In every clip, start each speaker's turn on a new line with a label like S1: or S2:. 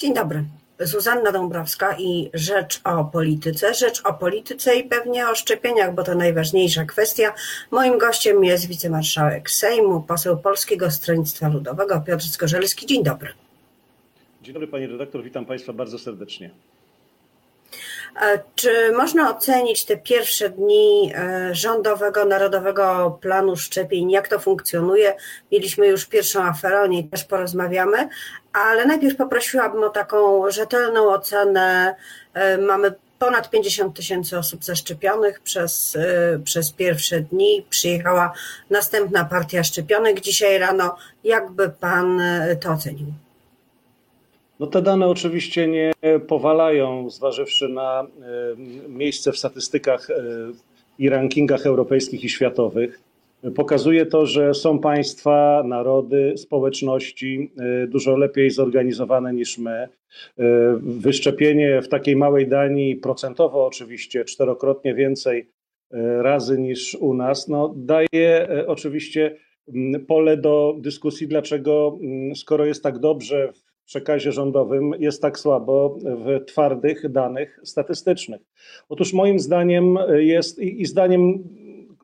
S1: Dzień dobry. Zuzanna Dąbrowska i Rzecz o Polityce. Rzecz o Polityce i pewnie o szczepieniach, bo to najważniejsza kwestia. Moim gościem jest wicemarszałek Sejmu, poseł Polskiego Stronnictwa Ludowego Piotr Skorzelski. Dzień dobry.
S2: Dzień dobry pani redaktor, witam państwa bardzo serdecznie.
S1: E, czy można ocenić te pierwsze dni e, rządowego, narodowego planu szczepień, jak to funkcjonuje? Mieliśmy już pierwszą aferę, o niej też porozmawiamy, ale najpierw poprosiłabym o taką rzetelną ocenę. E, mamy ponad 50 tysięcy osób zaszczepionych przez, przez pierwsze dni. Przyjechała następna partia szczepionek dzisiaj rano. Jakby pan to ocenił?
S2: No te dane oczywiście nie powalają, zważywszy na e, miejsce w statystykach e, i rankingach europejskich i światowych. Pokazuje to, że są państwa, narody, społeczności e, dużo lepiej zorganizowane niż my. Wyszczepienie w takiej małej Danii, procentowo oczywiście, czterokrotnie więcej razy niż u nas, no daje oczywiście pole do dyskusji, dlaczego, skoro jest tak dobrze w przekazie rządowym jest tak słabo w twardych danych statystycznych. Otóż moim zdaniem jest i, i zdaniem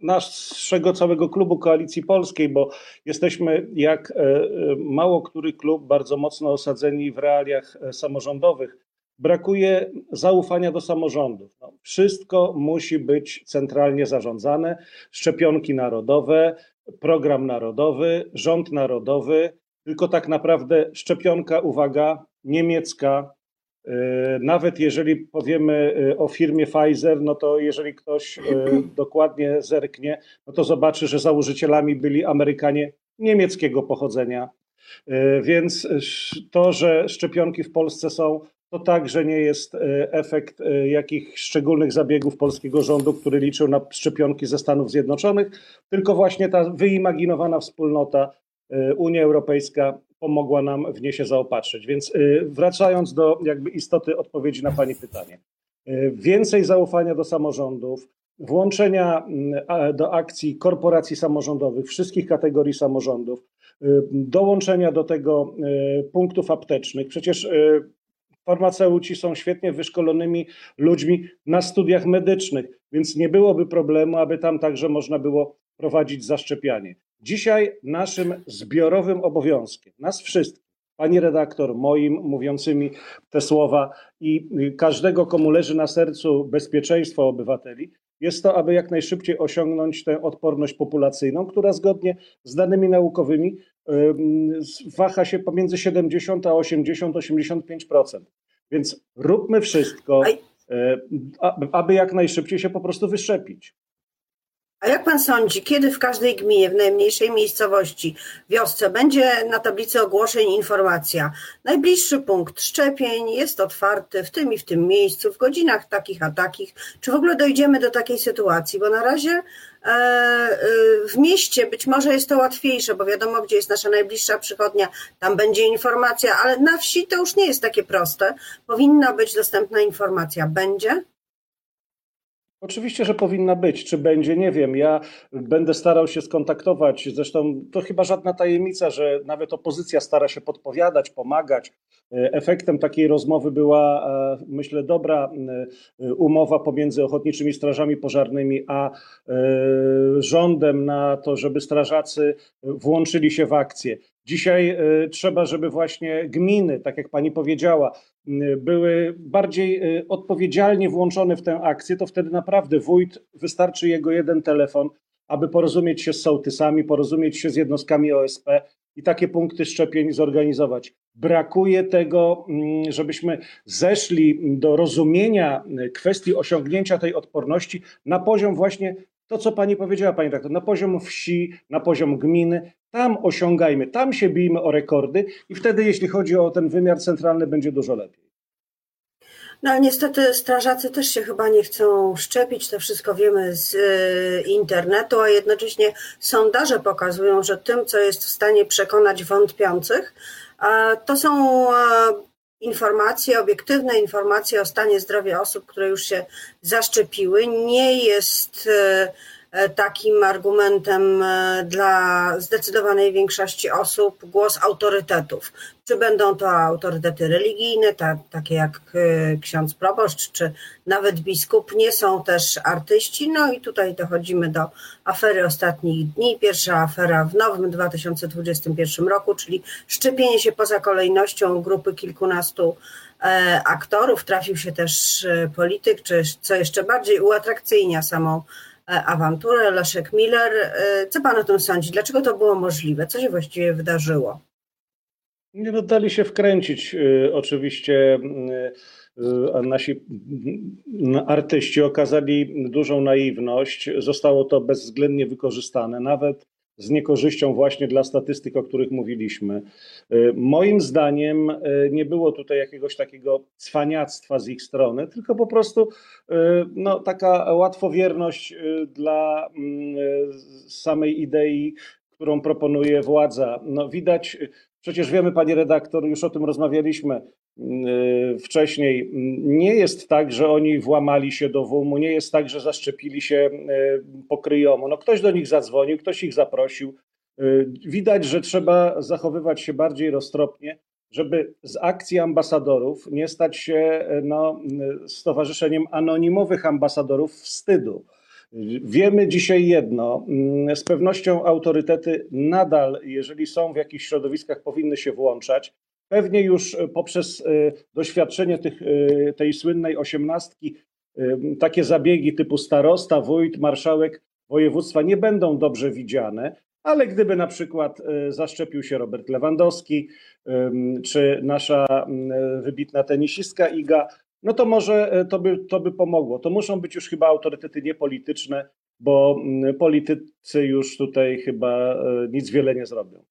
S2: naszego całego klubu Koalicji Polskiej, bo jesteśmy jak e, mało który klub bardzo mocno osadzeni w realiach e, samorządowych. Brakuje zaufania do samorządów. No, wszystko musi być centralnie zarządzane. Szczepionki narodowe, program narodowy, rząd narodowy, tylko tak naprawdę szczepionka, uwaga, niemiecka, e, nawet jeżeli powiemy e, o firmie Pfizer, no to jeżeli ktoś e, dokładnie zerknie, no to zobaczy, że założycielami byli Amerykanie niemieckiego pochodzenia. Więc to, że szczepionki w Polsce są, to także nie jest efekt jakichś szczególnych zabiegów polskiego rządu, który liczył na szczepionki ze Stanów Zjednoczonych, tylko właśnie ta wyimaginowana wspólnota Unia Europejska pomogła nam w nie się zaopatrzyć. Więc y, wracając do jakby istoty odpowiedzi na Pani pytanie. Y, więcej zaufania do samorządów, włączenia mm, do akcji korporacji samorządowych, wszystkich kategorii samorządów, dołączenia do tego punktów aptecznych. Przecież farmaceuci są świetnie wyszkolonymi ludźmi na studiach medycznych, więc nie byłoby problemu, aby tam także można było prowadzić zaszczepianie. Dzisiaj naszym zbiorowym obowiązkiem, nas wszystkich, pani redaktor, moim mówiącymi te słowa i każdego, komu leży na sercu bezpieczeństwo obywateli, jest to, aby jak najszybciej osiągnąć tę odporność populacyjną, która zgodnie z danymi naukowymi waha się pomiędzy 70 a 80, 85%. Więc róbmy wszystko, aby jak najszybciej się po prostu wyszczepić.
S1: A jak pan sądzi, kiedy w każdej gminie, w najmniejszej miejscowości, wiosce będzie na tablicy ogłoszeń informacja? Najbliższy punkt szczepień jest otwarty w tym i w tym miejscu, w godzinach takich a takich. Czy w ogóle dojdziemy do takiej sytuacji? Bo na razie e, e, w mieście być może jest to łatwiejsze, bo wiadomo, gdzie jest nasza najbliższa przychodnia, tam będzie informacja, ale na wsi to już nie jest takie proste. Powinna być dostępna informacja. Będzie?
S2: Oczywiście, że powinna być. Czy będzie, nie wiem. Ja będę starał się skontaktować. Zresztą to chyba żadna tajemnica, że nawet opozycja stara się podpowiadać, pomagać. Efektem takiej rozmowy była, e, myślę, dobra e, umowa pomiędzy ochotniczymi strażami pożarnymi a e, rządem na to, żeby strażacy włączyli się w akcję. Dzisiaj trzeba, żeby właśnie gminy, tak jak pani powiedziała, były bardziej odpowiedzialnie włączone w tę akcję, to wtedy naprawdę wójt wystarczy jego jeden telefon, aby porozumieć się z sołtysami, porozumieć się z jednostkami OSP i takie punkty szczepień zorganizować. Brakuje tego, żebyśmy zeszli do rozumienia kwestii osiągnięcia tej odporności na poziom właśnie to, co pani powiedziała, pani rektor, na poziom wsi, na poziom gminy, tam osiągajmy, tam się bijmy o rekordy i wtedy, jeśli chodzi o ten wymiar centralny, będzie dużo lepiej.
S1: No niestety strażacy też się chyba nie chcą szczepić, to wszystko wiemy z e, internetu, a jednocześnie sondaże pokazują, że tym, co jest w stanie przekonać wątpiących, to są e, informacje, obiektywne informacje o stanie zdrowia osób, które już się zaszczepiły. Nie jest e, takim argumentem e, dla zdecydowanej większości osób głos autorytetów. Czy będą to autorytety religijne, ta, takie jak ksiądz proboszcz, czy nawet biskup, nie są też artyści. No i tutaj dochodzimy do afery ostatnich dni. Pierwsza afera w nowym 2021 roku, czyli szczepienie się poza kolejnością grupy kilkunastu E, aktorów, trafił się też e, polityk, czy co jeszcze bardziej uatrakcyjnia samą e, awanturę, Leszek Miller. Co pan o tym sądzi? Dlaczego to było możliwe? Co się właściwie wydarzyło?
S2: Nie no, dali się wkręcić. Oczywiście nasi artyści okazali dużą naiwność. Zostało to bezwzględnie wykorzystane. Nawet z niekorzyścią właśnie dla statystyk, o których mówiliśmy. Y, moim zdaniem y, nie było tutaj jakiegoś takiego cwaniactwa z ich strony, tylko po prostu y, no, taka łatwowierność dla mm, samej idei, którą proponuje władza. No, widać, przecież wiemy, panie redaktor, już o tym rozmawialiśmy, wcześniej. Nie jest tak, że oni włamali się do WUM-u, nie jest tak, że zaszczepili się y, po kryjomu. No ktoś do nich zadzwonił, ktoś ich zaprosił. Y, widać, że trzeba zachowywać się bardziej roztropnie, żeby z akcji ambasadorów nie stać się no, stowarzyszeniem anonimowych ambasadorów wstydu. Wiemy dzisiaj jedno, z pewnością autorytety nadal, jeżeli są w jakichś środowiskach, powinny się włączać. Pewnie już e, poprzez e, doświadczenie tych, e, tej słynnej osiemnastki takie zabiegi typu starosta, wójt, marszałek województwa nie będą dobrze widziane, ale gdyby na przykład zaszczepił się Robert Lewandowski czy nasza wybitna tenisistka Iga, no to może to by, to by pomogło. To muszą być już chyba autorytety niepolityczne, bo politycy już tutaj chyba nic wiele nie zrobią.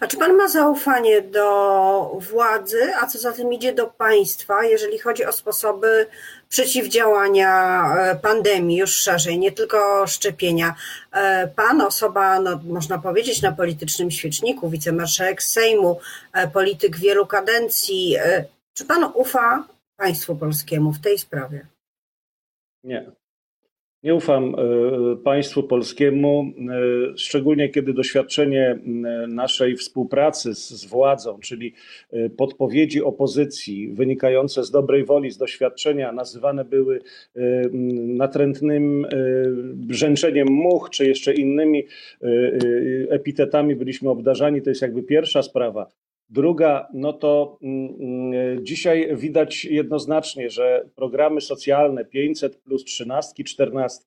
S1: A czy pan ma zaufanie do władzy, a co za tym idzie do państwa, jeżeli chodzi o sposoby przeciwdziałania e, pandemii już szerzej, nie tylko szczepienia? E, pan, osoba, no, można powiedzieć, na politycznym świeczniku, wicemarszałek Sejmu, e, polityk wielu kadencji, czy pan ufa państwu polskiemu w tej sprawie?
S2: Nie. Nie ufam e, państwu polskiemu, e, szczególnie kiedy doświadczenie naszej współpracy z, władzą, czyli e, podpowiedzi opozycji wynikające z dobrej woli, z doświadczenia, nazywane były natrętnym brzęczeniem much, czy jeszcze innymi epitetami byliśmy obdarzani. To jest jakby pierwsza sprawa. Druga, no to mm, mm, dzisiaj widać jednoznacznie, że programy socjalne 500 plus 13, 14,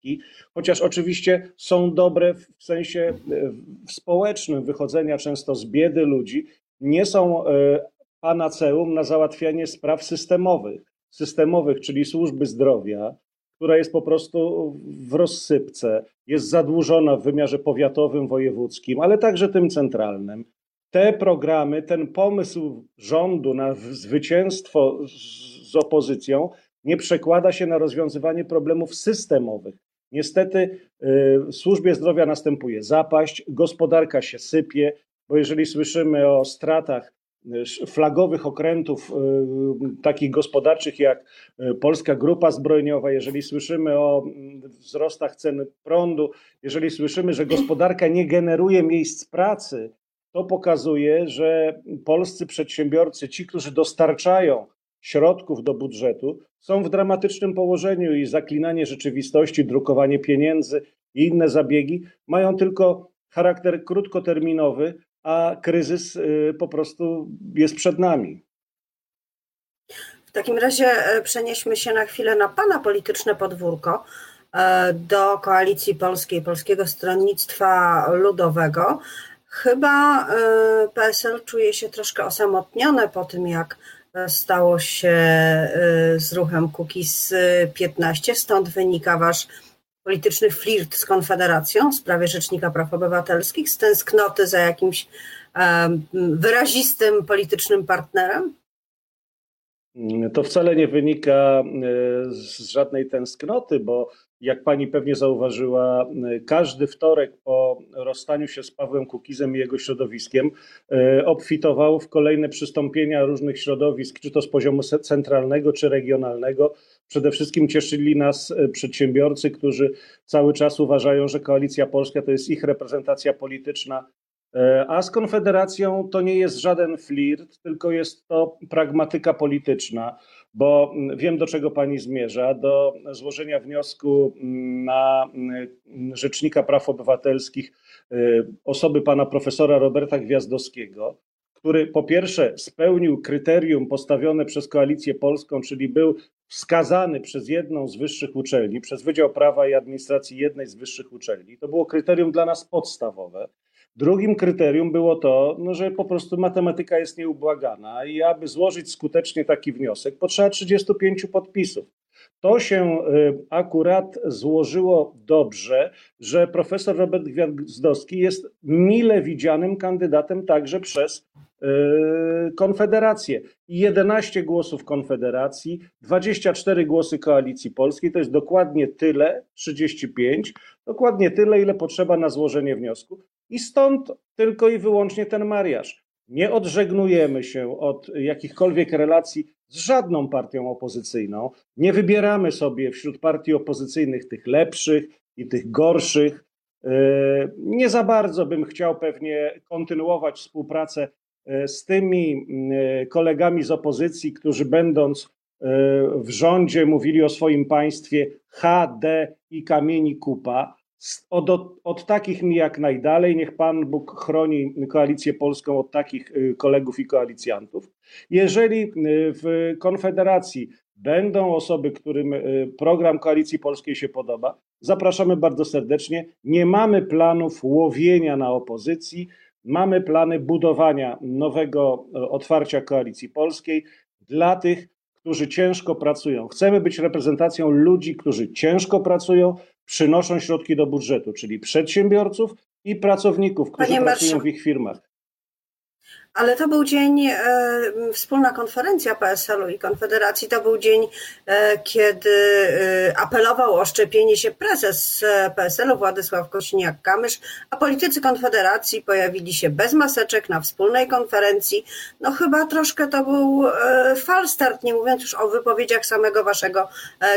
S2: chociaż oczywiście są dobre w sensie e, społecznym wychodzenia często z biedy ludzi, nie są e, panaceum na załatwianie spraw systemowych, systemowych, czyli służby zdrowia, która jest po prostu w rozsypce, jest zadłużona w wymiarze powiatowym, wojewódzkim, ale także tym centralnym te programy, ten pomysł rządu na zwycięstwo z opozycją nie przekłada się na rozwiązywanie problemów systemowych. Niestety w służbie zdrowia następuje zapaść, gospodarka się sypie, bo jeżeli słyszymy o stratach flagowych okrętów takich gospodarczych jak Polska Grupa Zbrojeniowa, jeżeli słyszymy o wzrostach cen prądu, jeżeli słyszymy, że gospodarka nie generuje miejsc pracy, to pokazuje, że polscy przedsiębiorcy, ci, którzy dostarczają środków do budżetu, są w dramatycznym położeniu i zaklinanie rzeczywistości, drukowanie pieniędzy i inne zabiegi mają tylko charakter krótkoterminowy, a kryzys y, po prostu jest przed nami.
S1: W takim razie e, przenieśmy się na chwilę na Pana polityczne podwórko e, do Koalicji Polskiej, Polskiego Stronnictwa Ludowego. Chyba e, PSL czuje się troszkę osamotnione po tym, jak e, stało się e, z ruchem Kukiz 15. Stąd wynika wasz polityczny flirt z Konfederacją w sprawie Rzecznika Praw Obywatelskich, z tęsknoty za jakimś wyrazistym politycznym partnerem?
S2: To wcale nie wynika z żadnej tęsknoty, bo jak pani pewnie zauważyła, każdy wtorek po rozstaniu się z Pawłem Kukizem i jego środowiskiem obfitował w kolejne przystąpienia różnych środowisk, czy to z poziomu centralnego, czy regionalnego. Przede wszystkim cieszyli nas przedsiębiorcy, którzy cały czas uważają, że Koalicja Polska to jest ich reprezentacja polityczna E, a z Konfederacją to nie jest żaden flirt, tylko jest to pragmatyka polityczna, bo mm, wiem, do czego pani zmierza, do złożenia wniosku mm, na mm, Rzecznika Praw Obywatelskich e, osoby pana profesora Roberta Gwiazdowskiego, który po pierwsze spełnił kryterium postawione przez Koalicję Polską, czyli był wskazany przez jedną z wyższych uczelni, przez Wydział Prawa i Administracji jednej z wyższych uczelni. To było kryterium dla nas podstawowe. Drugim kryterium było to, no, że po prostu matematyka jest nieubłagana i aby złożyć skutecznie taki wniosek, potrzeba 35 podpisów. To się y, akurat złożyło dobrze, że profesor Robert Gwiazdowski jest mile widzianym kandydatem także przez y, Konfederację. 11 głosów Konfederacji, 24 głosy Koalicji Polskiej, to jest dokładnie tyle, 35, dokładnie tyle, ile potrzeba na złożenie wniosku. I stąd tylko i wyłącznie ten mariaż. Nie odżegnujemy się od jakichkolwiek relacji z żadną partią opozycyjną. Nie wybieramy sobie wśród partii opozycyjnych tych lepszych i tych gorszych. E, nie za bardzo bym chciał pewnie kontynuować współpracę e, z tymi e, kolegami z opozycji, którzy będąc w rządzie mówili o swoim państwie HD i kamieni kupa. Od, od, od, takich mi jak najdalej. Niech Pan Bóg chroni koalicję polską od takich y, kolegów i koalicjantów. Jeżeli y, w Konfederacji będą osoby, którym y, program Koalicji Polskiej się podoba, zapraszamy bardzo serdecznie. Nie mamy planów łowienia na opozycji, mamy plany budowania nowego otwarcia Koalicji Polskiej dla tych, którzy ciężko pracują. Chcemy być reprezentacją ludzi, którzy ciężko pracują, przynoszą środki do budżetu, czyli przedsiębiorców i pracowników, którzy Panie pracują w ich firmach.
S1: Ale to był dzień, e, wspólna konferencja PSL-u i Konfederacji, to był dzień, e, kiedy e, apelował o szczepienie się prezes PSL-u Władysław Kosiniak-Kamysz, a politycy Konfederacji pojawili się bez maseczek na wspólnej konferencji. No chyba troszkę to był falstart, nie mówiąc już o wypowiedziach samego waszego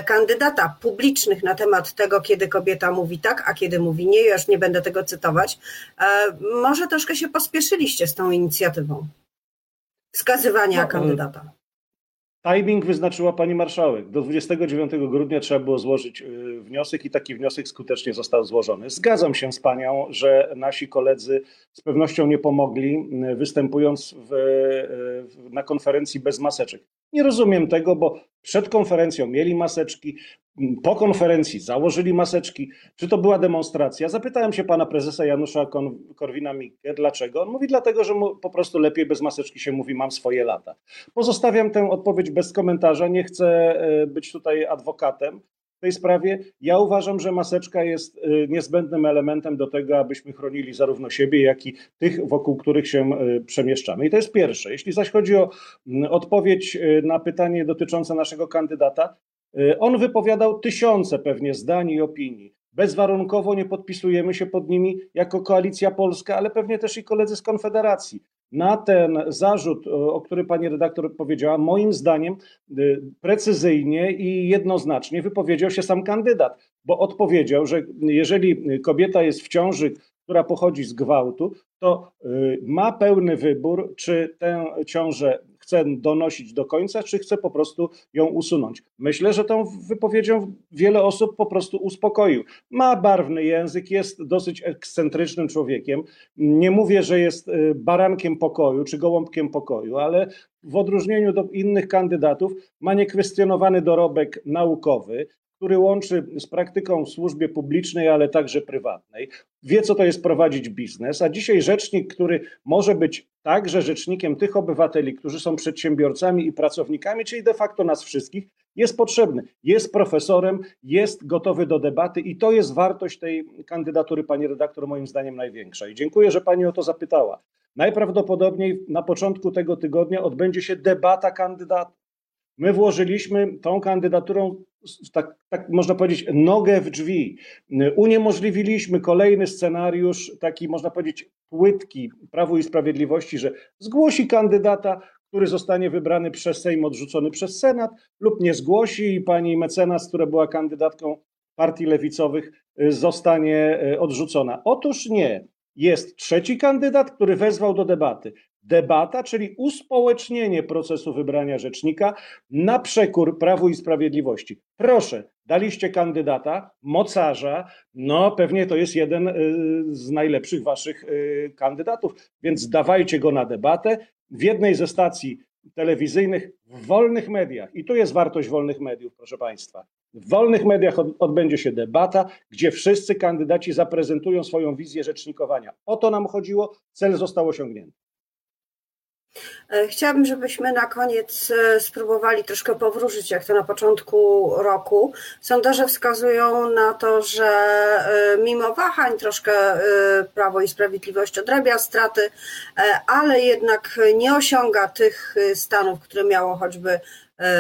S1: kandydata publicznych na temat tego, kiedy kobieta mówi tak, a kiedy mówi nie. Ja już nie będę tego cytować. Może troszkę się pospieszyliście z tą inicjatywą alternatywą wskazywania no, kandydata.
S2: Timing wyznaczyła pani marszałek. Do 29 grudnia trzeba było złożyć y, wniosek i taki wniosek skutecznie został złożony. Zgadzam się z panią, że nasi koledzy z pewnością nie pomogli, y, występując w, na konferencji bez maseczek. Nie rozumiem tego, bo przed konferencją mieli maseczki, po konferencji założyli maseczki. Czy to była demonstracja? Zapytałem się pana prezesa Janusza Korwina-Mikke, dlaczego. On mówi, dlatego, że po prostu lepiej bez maseczki się mówi, mam swoje lata. Pozostawiam tę odpowiedź bez komentarza, nie chcę e, być tutaj adwokatem w tej sprawie. Ja uważam, że maseczka jest e, niezbędnym elementem do tego, abyśmy chronili zarówno siebie, jak i tych, wokół których się e, przemieszczamy. I to jest pierwsze. Jeśli zaś chodzi o odpowiedź na pytanie dotyczące naszego kandydata, on wypowiadał tysiące pewnie zdań i opinii. Bezwarunkowo nie podpisujemy się pod nimi jako koalicja polska, ale pewnie też i koledzy z Konfederacji. Na ten zarzut, o który pani redaktor powiedziała, moim zdaniem y, precyzyjnie i jednoznacznie wypowiedział się sam kandydat, bo odpowiedział, że jeżeli kobieta jest w ciąży, która pochodzi z gwałtu, to y, ma pełny wybór, czy tę ciążę chce donosić do końca, czy chce po prostu ją usunąć. Myślę, że tą wypowiedzią wiele osób po prostu uspokoił. Ma barwny język, jest dosyć ekscentrycznym człowiekiem. Nie mówię, że jest y, barankiem pokoju czy gołąbkiem pokoju, ale w odróżnieniu do innych kandydatów ma niekwestionowany dorobek naukowy, który łączy z praktyką w służbie publicznej, ale także prywatnej. Wie, co to jest prowadzić biznes, a dzisiaj rzecznik, który może być także rzecznikiem tych obywateli, którzy są przedsiębiorcami i pracownikami, czyli de facto nas wszystkich, jest potrzebny. Jest profesorem, jest gotowy do debaty i to jest wartość tej kandydatury, pani redaktor, moim zdaniem największa. I dziękuję, że pani o to zapytała. Najprawdopodobniej na początku tego tygodnia odbędzie się debata kandydatów. My włożyliśmy tą kandydaturą, tak, tak można powiedzieć, nogę w drzwi. Uniemożliwiliśmy kolejny scenariusz, taki można powiedzieć płytki Prawu i Sprawiedliwości, że zgłosi kandydata, który zostanie wybrany przez Sejm, odrzucony przez Senat, lub nie zgłosi i pani mecenas, która była kandydatką partii lewicowych, zostanie odrzucona. Otóż nie. Jest trzeci kandydat, który wezwał do debaty debata, czyli uspołecznienie procesu wybrania rzecznika na przekór Prawu i Sprawiedliwości. Proszę, daliście kandydata, mocarza, no pewnie to jest jeden y, z najlepszych waszych y, kandydatów, więc dawajcie go na debatę. W jednej ze stacji telewizyjnych, w wolnych mediach, i tu jest wartość wolnych mediów, proszę Państwa. W wolnych mediach odbędzie się debata, gdzie wszyscy kandydaci zaprezentują swoją wizję rzecznikowania. O to nam chodziło, cel został osiągnięty.
S1: E, chciałabym, żebyśmy na koniec e, spróbowali troszkę powrócić, jak to na początku roku. Sondaże wskazują na to, że e, mimo wahań troszkę Prawo i Sprawiedliwość odrabia straty, ale jednak nie osiąga tych stanów, które miało choćby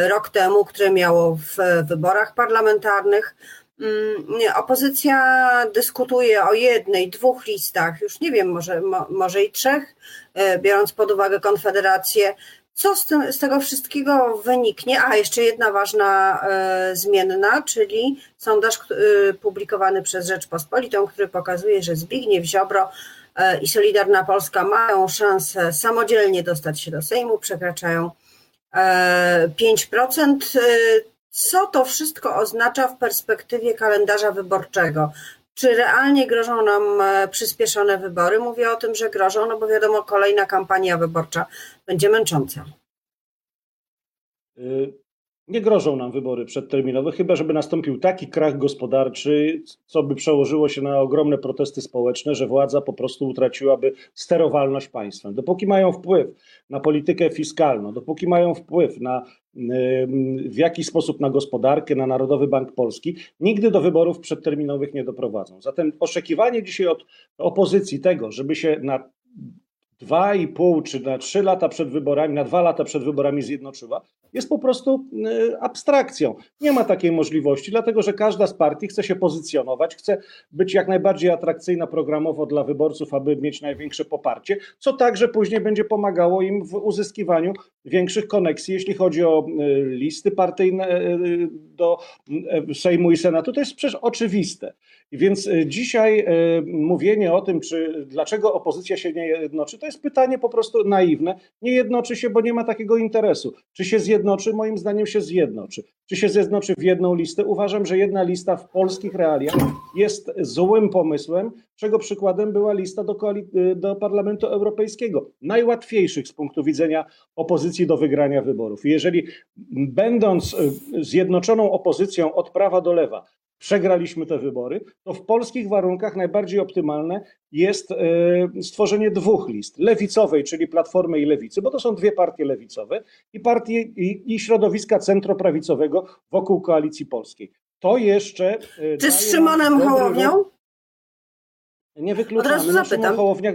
S1: rok temu, które miało w wyborach parlamentarnych. Mm, opozycja dyskutuje o jednej, dwóch listach, już nie wiem, może, może i trzech, e, biorąc pod uwagę Konfederację. Co z, tym, z tego wszystkiego wyniknie? A jeszcze jedna ważna e, zmienna, czyli sondaż e, publikowany przez Rzeczpospolitą, który pokazuje, że Zbigniew Ziobro e, i Solidarna Polska mają szansę samodzielnie dostać się do Sejmu, przekraczają 5%. Co to wszystko oznacza w perspektywie kalendarza wyborczego? Czy realnie grożą nam e, przyspieszone wybory? Mówię o tym, że grożą, no bo wiadomo, kolejna kampania wyborcza będzie męcząca.
S2: Nie grożą nam wybory przedterminowe, chyba żeby nastąpił taki krach gospodarczy, co by przełożyło się na ogromne protesty społeczne, że władza po prostu utraciłaby sterowalność państwem. Dopóki mają wpływ na politykę fiskalną, dopóki mają wpływ na w jakiś sposób na gospodarkę, na Narodowy Bank Polski, nigdy do wyborów przedterminowych nie doprowadzą. Zatem oczekiwanie dzisiaj od opozycji tego, żeby się na dwa i pół czy na trzy lata przed wyborami, na dwa lata przed wyborami zjednoczyła, jest po prostu y, abstrakcją. Nie ma takiej możliwości, dlatego że każda z partii chce się pozycjonować, chce być jak najbardziej atrakcyjna programowo dla wyborców, aby mieć największe poparcie, co także później będzie pomagało im w uzyskiwaniu większych koneksji, jeśli chodzi o y, listy partyjne y, do Sejmu i Senatu. To jest przecież oczywiste. Więc dzisiaj mówienie o tym, czy dlaczego opozycja się nie jednoczy, to jest pytanie po prostu naiwne. Nie jednoczy się, bo nie ma takiego interesu. Czy się zjednoczy? Moim zdaniem się zjednoczy. Czy się zjednoczy w jedną listę? Uważam, że jedna lista w polskich realiach jest złym pomysłem, czego przykładem była lista do, do Parlamentu Europejskiego. Najłatwiejszych z punktu widzenia opozycji do wygrania wyborów. jeżeli będąc y, zjednoczoną opozycją od prawa do lewa, przegraliśmy te wybory, to w polskich warunkach najbardziej optymalne jest e, stworzenie dwóch list. Lewicowej, czyli Platformy i Lewicy, bo to są dwie partie lewicowe i, partie, i, i środowiska centroprawicowego wokół Koalicji Polskiej. To jeszcze...
S1: E, Czy z Szymonem Hołownią?
S2: Nie wykluczamy. Od razu no, Szymon Hołownia,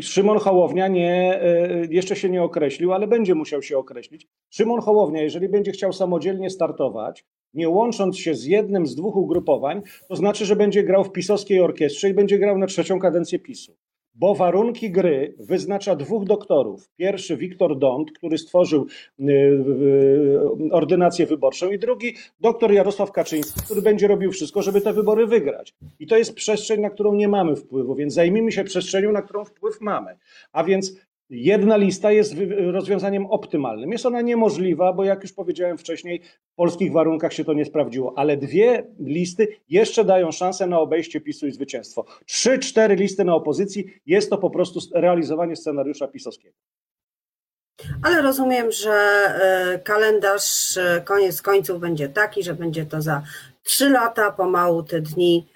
S2: Szymon Hołownia nie, e, jeszcze się nie określił, ale będzie musiał się określić. Szymon Hołownia, jeżeli będzie chciał samodzielnie startować, nie łącząc się z jednym z dwóch ugrupowań, to znaczy, że będzie grał w pisowskiej orkiestrze i będzie grał na trzecią kadencję PiSu. Bo warunki gry wyznacza dwóch doktorów. Pierwszy Wiktor Dont, który stworzył y, y, ordynację wyborczą, i drugi doktor Jarosław Kaczyński, który będzie robił wszystko, żeby te wybory wygrać. I to jest przestrzeń, na którą nie mamy wpływu, więc zajmijmy się przestrzenią, na którą wpływ mamy. A więc Jedna lista jest rozwiązaniem optymalnym. Jest ona niemożliwa, bo jak już powiedziałem wcześniej, w polskich warunkach się to nie sprawdziło, ale dwie listy jeszcze dają szansę na obejście PiSu i zwycięstwo. Trzy, cztery listy na opozycji jest to po prostu realizowanie scenariusza pisowskiego.
S1: Ale rozumiem, że e, kalendarz e, koniec końców będzie taki, że będzie to za trzy lata, pomału te dni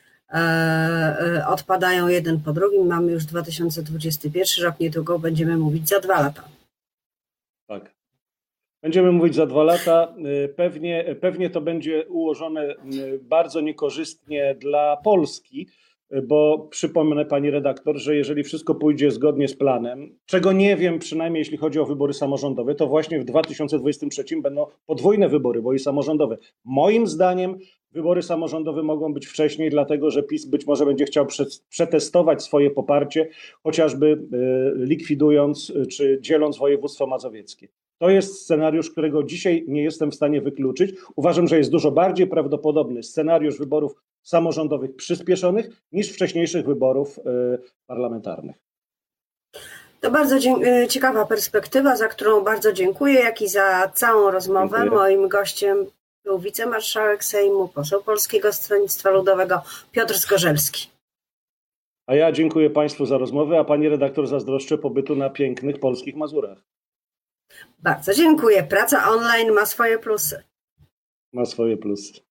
S1: odpadają jeden po drugim. Mamy już 2021 rok, niedługo będziemy mówić za dwa lata.
S2: Tak. Będziemy mówić za dwa lata. E, pewnie, pewnie to będzie ułożone bardzo niekorzystnie dla Polski, bo przypomnę pani redaktor, że jeżeli wszystko pójdzie zgodnie z planem, czego nie wiem, przynajmniej jeśli chodzi o wybory samorządowe, to właśnie w 2023 będą podwójne wybory, bo i samorządowe. Moim zdaniem wybory samorządowe mogą być wcześniej, dlatego że PiS być może będzie chciał przetestować swoje poparcie, chociażby y, likwidując y, czy dzieląc województwo mazowieckie. To jest scenariusz, którego dzisiaj nie jestem w stanie wykluczyć. Uważam, że jest dużo bardziej prawdopodobny scenariusz wyborów samorządowych przyspieszonych niż wcześniejszych wyborów y, parlamentarnych.
S1: To bardzo ciekawa perspektywa, za którą bardzo dziękuję, jak i za całą rozmowę. Dziękuję. Moim gościem był wicemarszałek Sejmu, poseł Polskiego Stronnictwa Ludowego Piotr Zgorzelski.
S2: A ja dziękuję Państwu za rozmowę, a Pani redaktor zazdroszczę pobytu na pięknych polskich Mazurach.
S1: Bardzo dziękuję. Praca online ma swoje plusy.
S2: Ma swoje plusy.